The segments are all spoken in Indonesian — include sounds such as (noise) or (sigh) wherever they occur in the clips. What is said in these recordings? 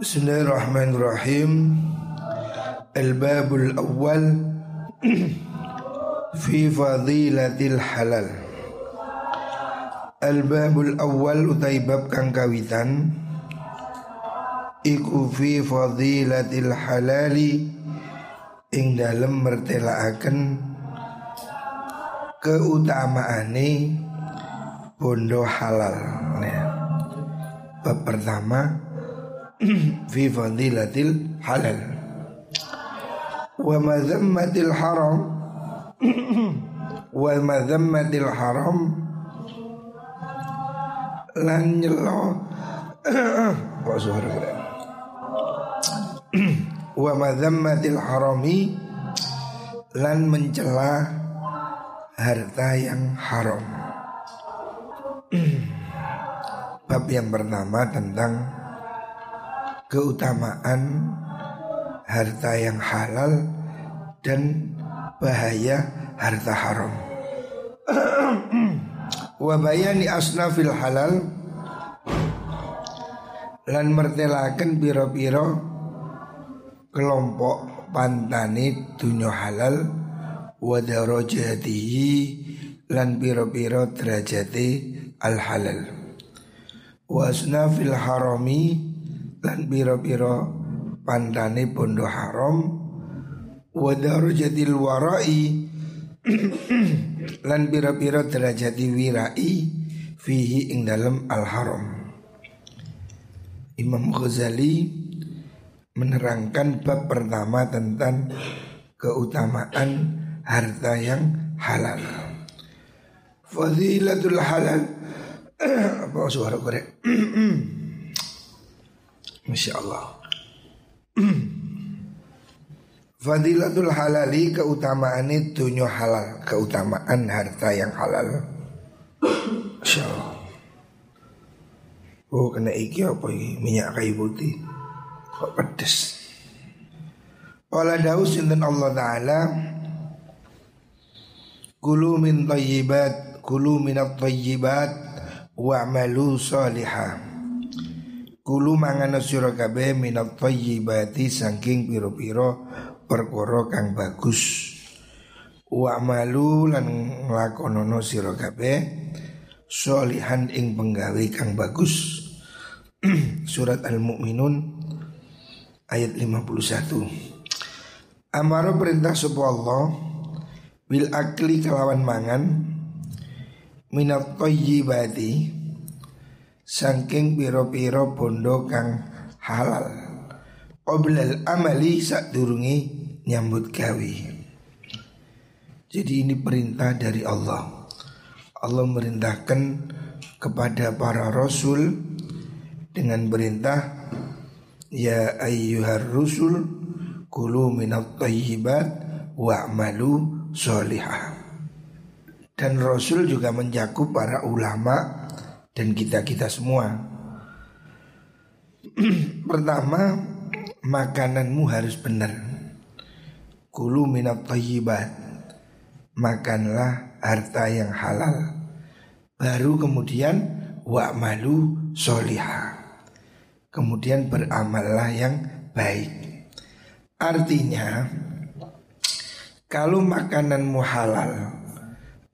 Bismillahirrahmanirrahim. Al-babul awal (clears throat) Fi fadilatil halal. Al-babul awal utai bab kang kawitan Iku fi fadilatil halali Ing dalem mertelaaken Keutamaane Bondo halal. Nah, Bab pertama fi fadilatil halal wa madhammatil haram wa madhammatil haram lan nyelo kok suara wa madhammatil harami lan mencela harta yang haram. (clears throat) bab yang pertama tentang keutamaan harta yang halal dan bahaya harta haram. (clears throat) Wa bayani asnafil halal lan mertelaken biro-biro kelompok pantani dunya halal wa darajatihi lan biro-biro derajati al halal wa asnafil harami lan biro-biro pandane bondo haram wa darajatil warai (clears throat) lan biro-biro derajati wirai fihi ing dalam al haram Imam Ghazali menerangkan bab pertama tentang keutamaan harta yang halal. Fadilatul halal (clears throat) apa suara korek? (clears throat) Masya Allah (clears throat) Fadilatul halali keutamaan itu halal. Keutamaan harta yang halal. Masya Allah Oh kena iki apa ini Minyak kayu putih. Kok pedes? Wala daus dan Allah Ta'ala? Kulu min tayyibat Kulu minat tayyibat Wa'malu salihah Kulu mangana sira kabeh minat thayyibati saking piro-piro perkara kang bagus. Wa malu lan nglakonono sira kabeh solihan ing penggawe kang bagus. (clears throat) Surat Al-Mu'minun ayat 51. Amaro perintah sapa Allah bil akli kelawan mangan minat thayyibati Sangking piro-piro bondo kang halal. Qoblal amali sak durungi nyambut gawe. Jadi ini perintah dari Allah. Allah merintahkan kepada para rasul Dengan perintah Ya ayyuhar rusul Kulu minat tayyibat Wa'malu solihah. Dan Rasul juga mencakup para ulama' dan kita-kita semua. (clears throat) Pertama, makananmu harus benar. Kulu minat tayyibat. Makanlah harta yang halal. Baru kemudian malu soliha. Kemudian beramallah yang baik. Artinya, kalau makananmu halal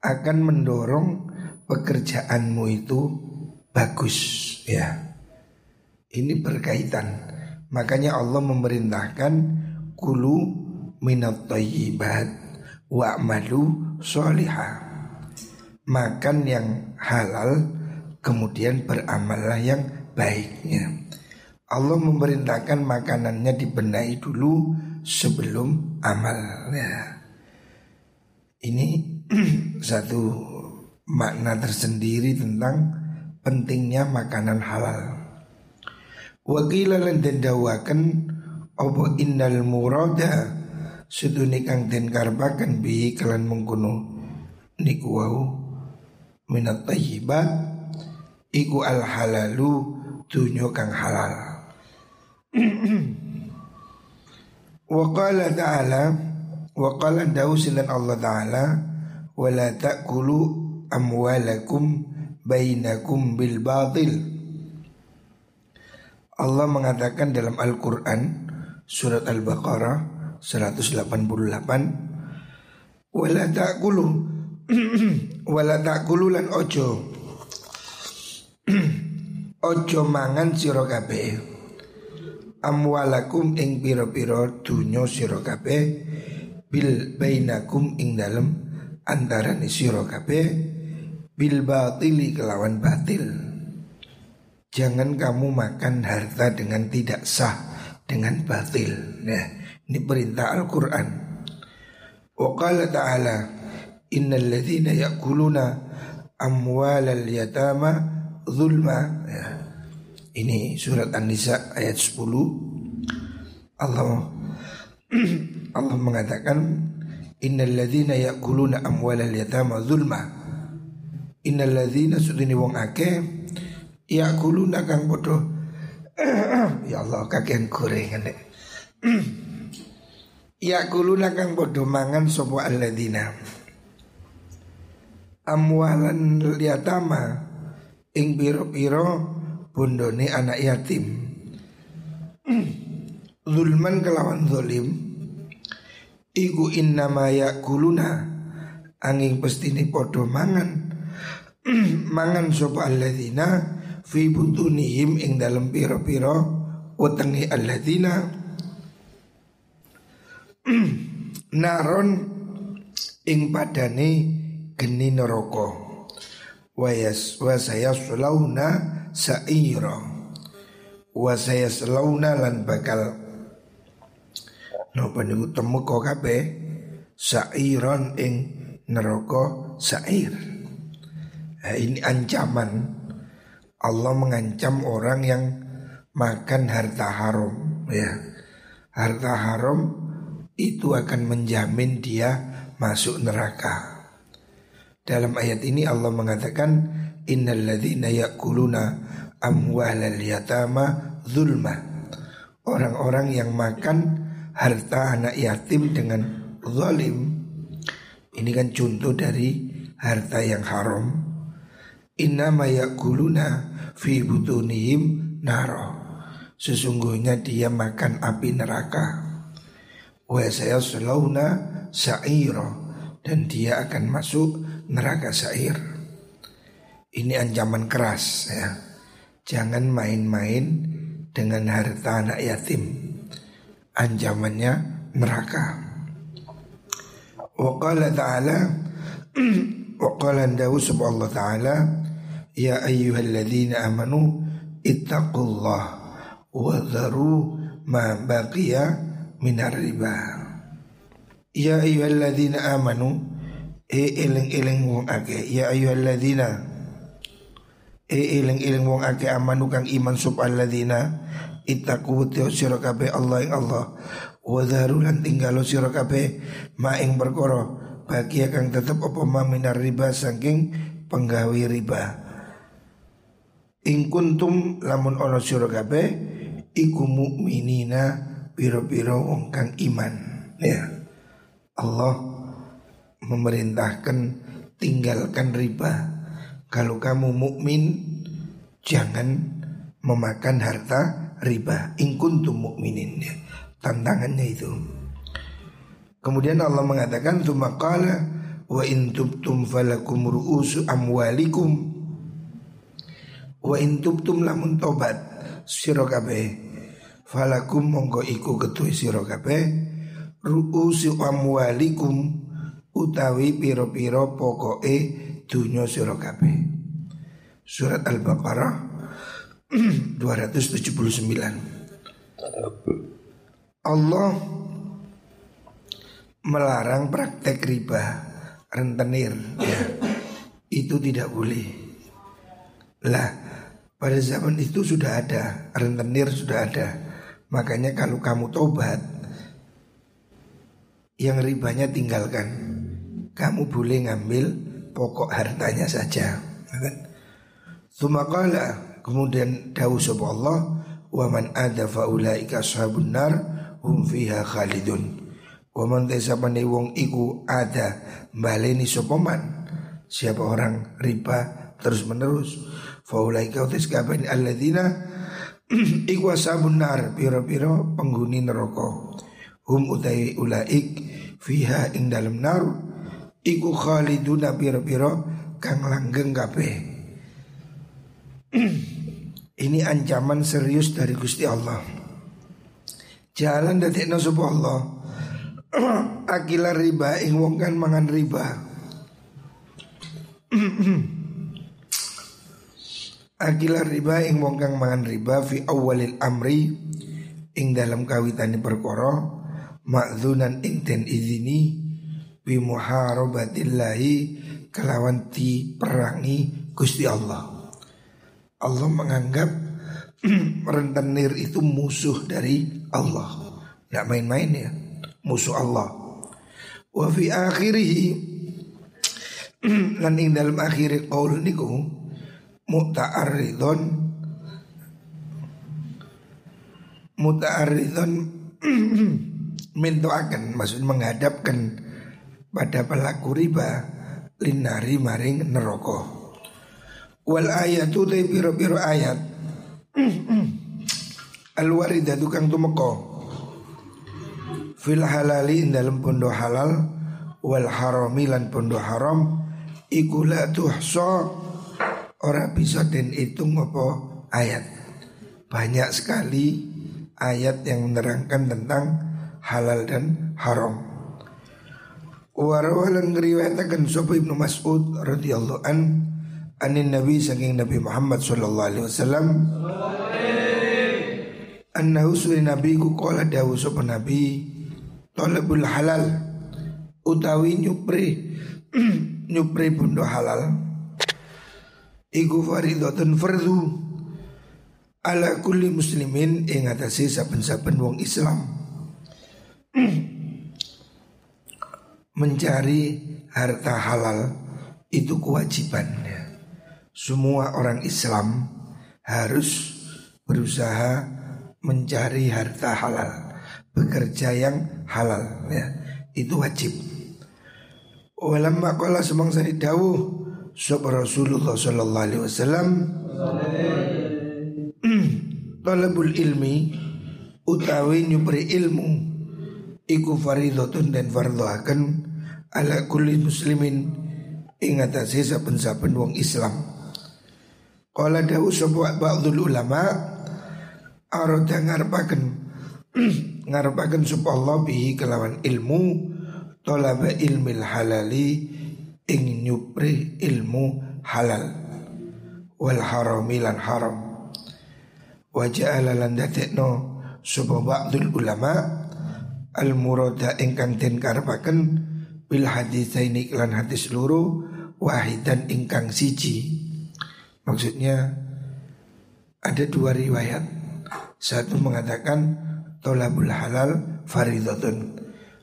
akan mendorong pekerjaanmu itu bagus ya. Ini berkaitan. Makanya Allah memerintahkan kulu minat tayyibat wa'malu sholihah. Makan yang halal kemudian beramallah yang baiknya. Allah memerintahkan makanannya dibenahi dulu sebelum amal. Ya. Ini (clears throat) satu makna tersendiri tentang pentingnya makanan halal. Wakila lan den dawaken apa innal murada sedune kang den karbaken bi kelan mengkono niku wau minat tayyibat iku al halalu dunyo kang halal. (clears throat) Wa qala ta'ala wa qala dausilan Allah ta'ala wala ta'kulu amwalakum bainakum bil batil. Allah mengatakan dalam Al-Qur'an surat Al-Baqarah 188 wala ta'kulu (clears throat) wala ta'kulu lan ojo. (clears throat) Ojo mangan sira kabeh. Amwalakum ing pira-pira dunya sira kabeh bil bainakum ing dalem antarané sira kabeh bil batili kelawan batil. Jangan kamu makan harta dengan tidak sah Dengan batil. Nah ini perintah Al-Quran. Wa qala ta'ala Innal ladhina yakuluna amwalal yatama zulma. Ya. Ini surat An-Nisa ayat 10 Allah (clears throat) Allah mengatakan Innal ladhina yakuluna amwalal yatama zulma Innal ladhina sudini wong akeh Ya kuluna kang bodoh (clears throat) Ya Allah kakean goreng (clears throat) Ya kuluna kang bodoh mangan sopo alladzina Amwalan liatama Ing piro-piro bondone anak yatim. (clears throat) Zulman kelawan zolim Iku innama ya kuluna Angin pestini podo mangan (clears throat) Mangan sopo alladzina fi butunihim ing dalam piro-piro utengi alladzina. (clears throat) Naron ing padane geni neraka. Wayas wasayasulauna sa'ira. Wasayasulauna lan bakal napa niku temu kok kabeh sa'iron ing neraka sa'ir nah, ini ancaman Allah mengancam orang yang makan harta haram ya. Harta haram itu akan menjamin dia masuk neraka. Dalam ayat ini Allah mengatakan innalladzina ya'kuluna amwalal yatama zulma. Orang-orang yang makan harta anak yatim dengan zalim. Ini kan contoh dari harta yang haram. Inna mayakuluna fi butunihim naro. Sesungguhnya dia makan api neraka. Wa saya selauna sa'iro Dan dia akan masuk neraka sa'ir. Ini ancaman keras ya. Jangan main-main dengan harta anak yatim. Ancamannya neraka. Wa qala ta'ala (clears throat) Wa qala wa ta'ala Ya ayyuhalladzina amanu ittaqullah wa dharu ma baqiya minar riba. Ya ayyuhalladzina amanu e eling-eling wong ake ya ayyuhalladzina e eling-eling wong ake amanu kang iman sub alladzina ittaqu wa sira kabeh Allah ing Allah. Wa dharu lan tinggalo sira kabeh ma ing perkara bagia kang tetep apa ma minar riba saking penggawe riba In kuntum lamun ono sira kabeh iku mukminina piro-piro wong kang iman ya. Allah memerintahkan tinggalkan riba. Kalau kamu mukmin jangan memakan harta riba. In kuntum mukminin ya. Tantangannya itu. Kemudian Allah mengatakan qala wa in tubtum falakum ru'usu amwalikum Wa in tubtum lamun tobat sira kabeh falakum monggo iku ketui sira kabeh ru'usi amwalikum utawi piro-piro pokoke dunya sira kabeh. Surat Al-Baqarah (clears throat) 279. Allah melarang praktek riba rentenir ya. Itu tidak boleh. Lah pada zaman itu sudah ada, rentenir sudah ada. Makanya kalau kamu tobat, yang ribanya tinggalkan. Kamu boleh ngambil pokok hartanya saja. Sumakala kemudian dawu Allah wa man ada faulaika ashabun nar hum fiha khalidun. Wa man tesapane wong iku ada baleni sopoman. Siapa orang riba terus menerus Faulai kau tes kapan alladzina (clears throat) Iku ashabun nar piro-piro penghuni neraka. Hum utai ulaik fiha ing dalam nar iku khaliduna piro-piro kang langgeng kabeh. (clears throat) Ini ancaman serius dari Gusti Allah. Jalan dari sapa Allah. (clears throat) Akila riba ing wong kan mangan riba. Akila riba ing wong kang mangan riba fi awalil amri ing dalam kawitane perkara makzunan ing den izini bi muharabatillahi kelawan ti perangi Gusti Allah. Allah menganggap (clears throat) rentenir itu musuh dari Allah. Tidak main-main ya, musuh Allah. Wa fi akhirih (clears throat) lan ing dalam akhir qaul niku muta'arridun muta'arridun (clears throat) akan maksud menghadapkan pada pelaku riba linari maring neraka. Wal ayatu te piro-piro ayat. (clears throat) Al waridatu kang tumeka. Fil halali dalam pondo halal wal harami lan pondo haram la tuhsa Orang bisa dan hitung apa ayat. Banyak sekali ayat yang menerangkan tentang halal dan haram. Warawalan ngeriwayatakan Sopo Ibnu Mas'ud radhiyallahu an Anin Nabi saking Nabi Muhammad sallallahu alaihi wasallam. Annahu suwi Nabi ku kola dawu sopa Nabi Tolabul halal Utawi nyupri (clears throat) Nyupri bundo halal iku faridatun fardhu. Ala kulli muslimin ing atase saben-saben wong Islam. (clears throat) Mencari harta halal itu kewajiban semua orang Islam harus berusaha mencari harta halal bekerja yang halal ya. Itu wajib. Walamma qala semangsa dawuh Sop Rasulullah Sallallahu Alaihi Wasallam. (clears throat) Talabul ilmi Utawi nyupri ilmu Iku faridotun dan fardohakan Ala kulli muslimin Ingatasi saben-saben wong Islam. Qala dawu sebuah ba'dul ulama Arada ngarepaken (clears throat) Ngarepaken Allah bihi kelawan ilmu Tolaba ilmil halali ing nyupri ilmu halal. Wal harami lan haram. Wa ja'ala lan dadekno sapa ba'dul ulama al murada ingkang den karepaken bil haditsaini lan hadis loro wahidan ingkang siji. Maksudnya ada dua riwayat. Satu mengatakan tolabul halal faridatun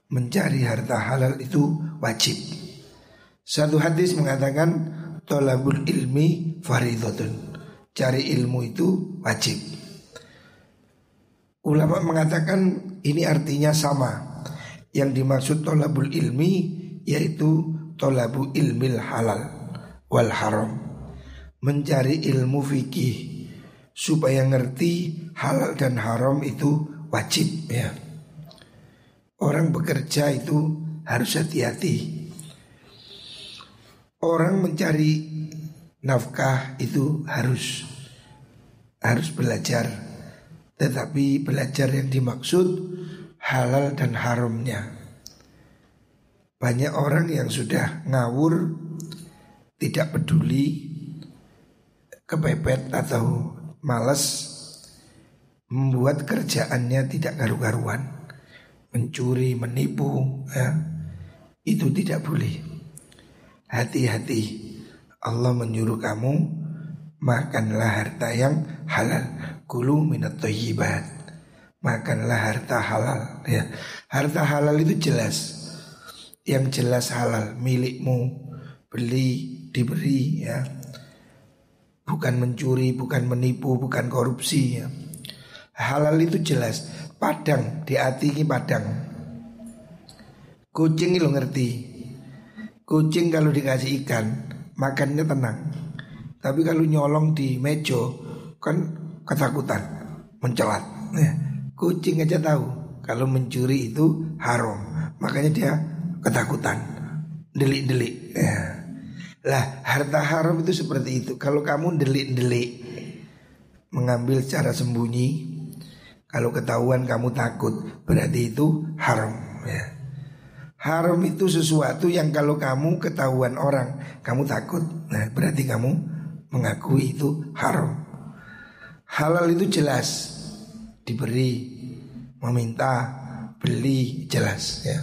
mencari harta halal itu wajib satu hadis mengatakan tolabul ilmi faridotun. Cari ilmu itu wajib. Ulama mengatakan ini artinya sama. Yang dimaksud tolabul ilmi yaitu tolabu ilmil halal wal haram. Mencari ilmu fikih supaya ngerti halal dan haram itu wajib ya. Orang bekerja itu harus hati-hati orang mencari nafkah itu harus harus belajar. Tetapi belajar yang dimaksud halal dan haramnya. Banyak orang yang sudah ngawur tidak peduli kepepet atau malas membuat kerjaannya tidak garu-garuan mencuri menipu ya itu tidak boleh hati-hati. Allah menyuruh kamu makanlah harta yang halal. Kulu minat toyibat makanlah harta halal ya. Harta halal itu jelas. Yang jelas halal milikmu. Beli diberi ya. Bukan mencuri bukan menipu bukan korupsi ya. Halal itu jelas. Padang di hati ini padang. Kucing lo ngerti Kucing kalau dikasih ikan makannya tenang. Tapi kalau nyolong di mejo kan ketakutan. mencelat. Ya. Kucing aja tahu kalau mencuri itu haram, makanya dia ketakutan, delik-delik. Ya. Lah harta haram itu seperti itu. Kalau kamu delik-delik mengambil secara sembunyi, kalau ketahuan kamu takut, berarti itu haram. Ya. Haram itu sesuatu yang kalau kamu ketahuan orang, kamu takut. Nah, berarti kamu mengakui itu haram. Halal itu jelas diberi, meminta, beli jelas ya.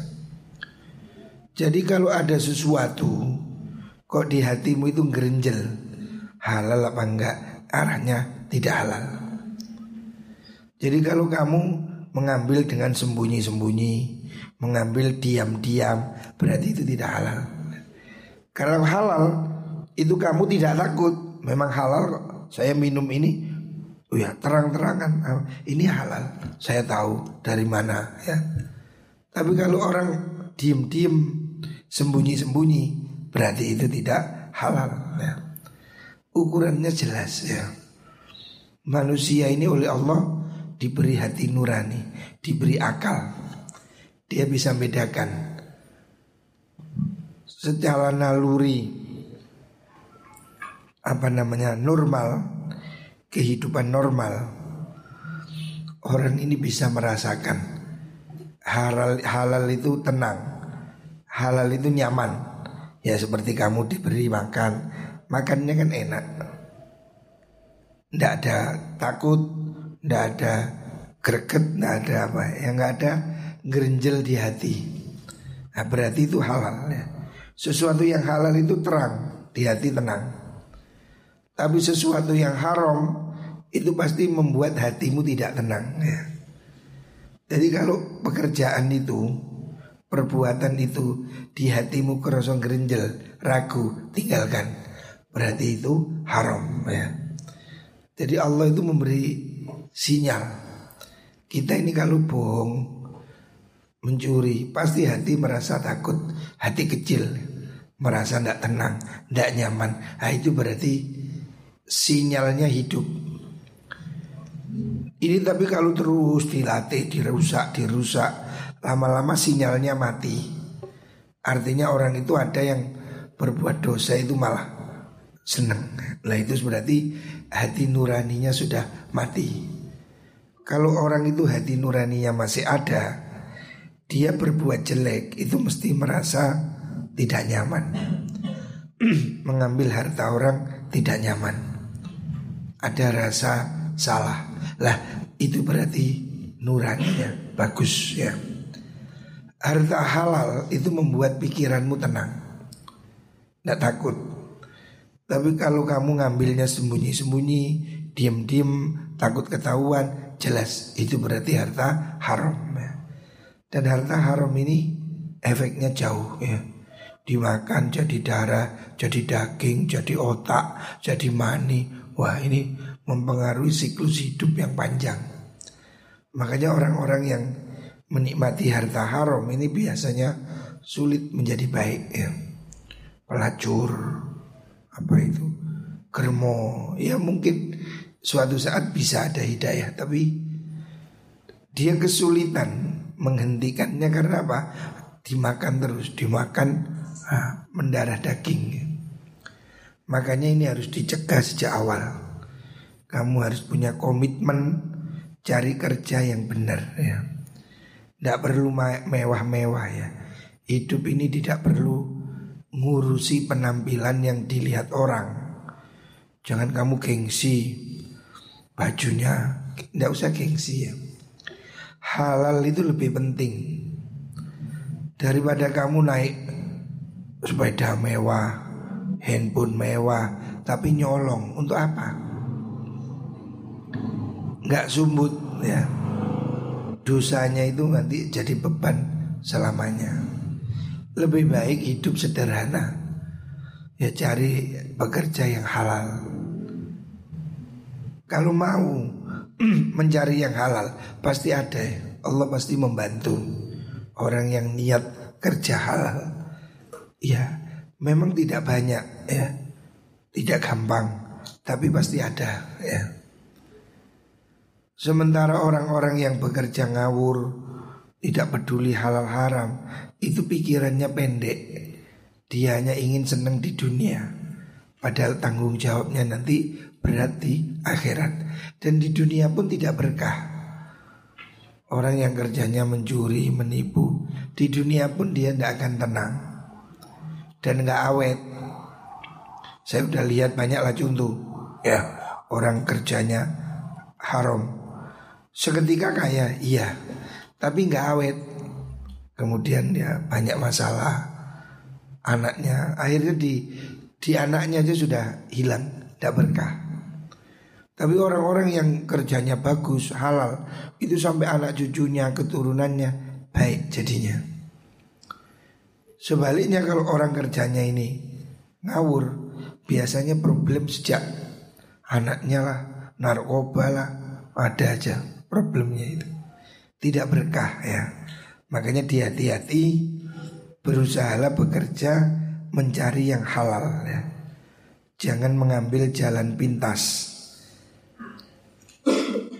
Jadi kalau ada sesuatu kok di hatimu itu gerenjel, halal apa enggak? Arahnya tidak halal. Jadi kalau kamu mengambil dengan sembunyi-sembunyi, mengambil diam-diam berarti itu tidak halal. Karena halal itu kamu tidak takut, memang halal kok. Saya minum ini, oh ya terang-terangan ah, ini halal. Saya tahu dari mana ya. Tapi kalau orang diem-diem, sembunyi-sembunyi, berarti itu tidak halal. Ya. Ukurannya jelas ya. Manusia ini oleh Allah diberi hati nurani, diberi akal dia bisa bedakan. Secara naluri apa namanya normal kehidupan normal orang ini bisa merasakan halal halal itu tenang halal itu nyaman. Ya seperti kamu diberi makan makannya kan enak. Tidak ada takut tidak ada greget tidak ada apa yang nggak ada gerenjel di hati. Nah, berarti itu halal ya. Sesuatu yang halal itu terang, di hati tenang. Tapi sesuatu yang haram itu pasti membuat hatimu tidak tenang ya. Jadi kalau pekerjaan itu, perbuatan itu di hatimu kerosong gerenjel, ragu, tinggalkan. Berarti itu haram ya. Jadi Allah itu memberi sinyal. Kita ini kalau bohong, mencuri pasti hati merasa takut. Hati kecil merasa tidak tenang tidak nyaman. Nah, itu berarti sinyalnya hidup. Ini tapi kalau terus dilatih dirusak dirusak lama-lama sinyalnya mati. Artinya orang itu ada yang berbuat dosa itu malah senang lah itu berarti hati nuraninya sudah mati. Kalau orang itu hati nuraninya masih ada dia berbuat jelek itu mesti merasa tidak nyaman. (clears throat) Mengambil harta orang tidak nyaman. Ada rasa salah. Lah itu berarti nuraninya bagus ya. Harta halal itu membuat pikiranmu tenang. Tidak takut. Tapi kalau kamu ngambilnya sembunyi-sembunyi, diam-diam, takut ketahuan, jelas itu berarti harta haram. Dan harta haram ini efeknya jauh ya. Dimakan jadi darah, jadi daging, jadi otak, jadi mani. Wah ini mempengaruhi siklus hidup yang panjang. Makanya orang-orang yang menikmati harta haram ini biasanya sulit menjadi baik ya. Pelacur, apa itu, germo, ya mungkin suatu saat bisa ada hidayah, tapi dia kesulitan menghentikannya karena apa? Dimakan terus, dimakan ah, mendarah daging. Makanya ini harus dicegah sejak awal. Kamu harus punya komitmen cari kerja yang benar ya. Tidak perlu mewah-mewah ya. Hidup ini tidak perlu ngurusi penampilan yang dilihat orang. Jangan kamu gengsi bajunya, tidak usah gengsi ya halal itu lebih penting daripada kamu naik sepeda mewah, handphone mewah, tapi nyolong untuk apa? Nggak sumbut ya. Dosanya itu nanti jadi beban selamanya. Lebih baik hidup sederhana. Ya cari pekerja yang halal. Kalau mau (clears throat) mencari yang halal pasti ada Allah pasti membantu orang yang niat kerja halal ya memang tidak banyak ya tidak gampang tapi pasti ada ya Sementara orang-orang yang bekerja ngawur, tidak peduli halal haram, itu pikirannya pendek. Dia hanya ingin senang di dunia. Padahal tanggung jawabnya nanti berat di akhirat. Dan di dunia pun tidak berkah. Orang yang kerjanya mencuri, menipu, di dunia pun dia tidak akan tenang. Dan nggak awet. Saya udah lihat banyak lah contoh. Ya, orang kerjanya haram. Seketika kaya, iya tapi nggak awet. Kemudian ya banyak masalah anaknya akhirnya di di anaknya aja sudah hilang, tidak berkah. Tapi orang-orang yang kerjanya bagus, halal, itu sampai anak cucunya, keturunannya baik jadinya. Sebaliknya kalau orang kerjanya ini ngawur, biasanya problem sejak anaknya lah, narkoba lah, ada aja problemnya itu tidak berkah ya. Makanya dia hati-hati berusahalah bekerja mencari yang halal ya. Jangan mengambil jalan pintas.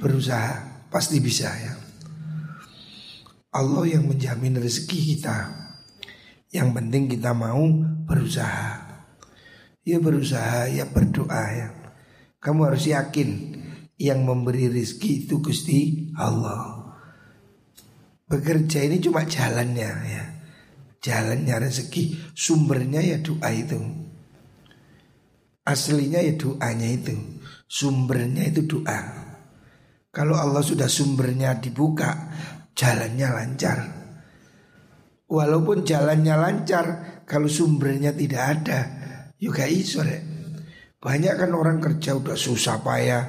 Berusaha pasti bisa ya. Allah yang menjamin rezeki kita. Yang penting kita mau berusaha. Ya berusaha, ya berdoa ya. Kamu harus yakin yang memberi rezeki itu Gusti Allah. Bekerja ini cuma jalannya ya Jalannya rezeki Sumbernya ya doa itu Aslinya ya doanya itu Sumbernya itu doa Kalau Allah sudah sumbernya dibuka Jalannya lancar Walaupun jalannya lancar Kalau sumbernya tidak ada Juga iso deh Banyak kan orang kerja udah susah payah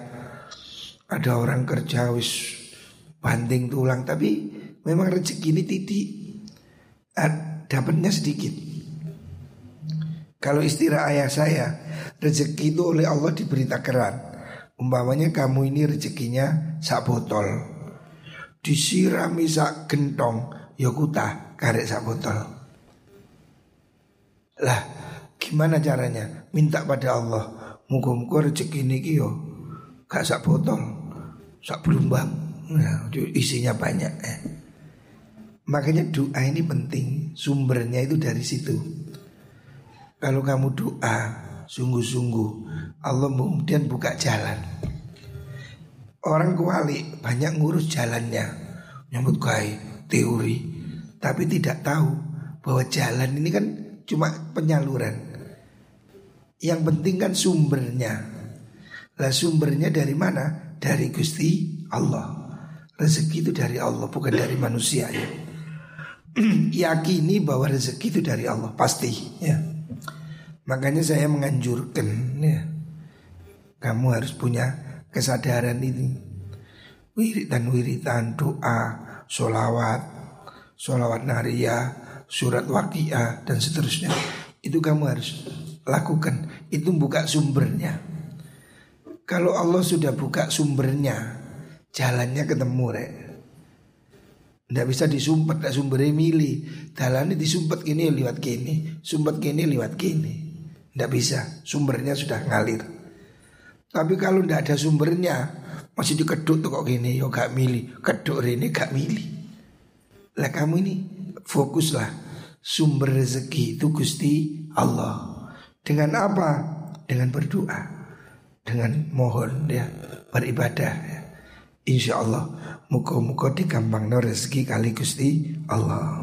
Ada orang kerja wis banting tulang Tapi memang rezeki ini titik dapatnya sedikit. Kalau istilah ayah saya, rezeki itu oleh Allah diberi takaran. Umpamanya kamu ini rezekinya sak botol. Disirami sak gentong, ya kutah karek sak botol. Lah, gimana caranya? Minta pada Allah, muka-muka rezeki ini yo gak sak botol, sak belumbang. Nah, isinya banyak. Eh. Makanya doa ini penting Sumbernya itu dari situ Kalau kamu doa Sungguh-sungguh Allah kemudian buka jalan. Orang kuali banyak ngurus jalannya. Nyambut kai teori. Tapi tidak tahu bahwa jalan ini kan cuma penyaluran. Yang penting kan sumbernya. Lah sumbernya dari mana? Dari Gusti Allah. Rezeki itu dari Allah bukan dari manusia ya. (clears throat) Yakini bahwa rezeki itu dari Allah pasti ya. Makanya saya menganjurkan ya. Kamu harus punya kesadaran ini. Wiritan-wiritan doa, solawat, solawat naria, surat waqiah dan seterusnya. Itu kamu harus lakukan. Itu buka sumbernya. Kalau Allah sudah buka sumbernya, jalannya ketemu rek. Tidak bisa disumpet, tidak sumbernya milih. Dalamnya disumpet gini lewat gini, sumpet gini lewat gini. Tidak bisa, sumbernya sudah ngalir. Tapi kalau tidak ada sumbernya, masih dikeduk tuh kok gini, yo gak milih, keduk ini gak milih. Lah kamu ini fokuslah sumber rezeki itu Gusti Allah. Dengan apa? Dengan berdoa, dengan mohon ya beribadah ya. Insya Allah Muka-muka di gampang rezeki kali Gusti Allah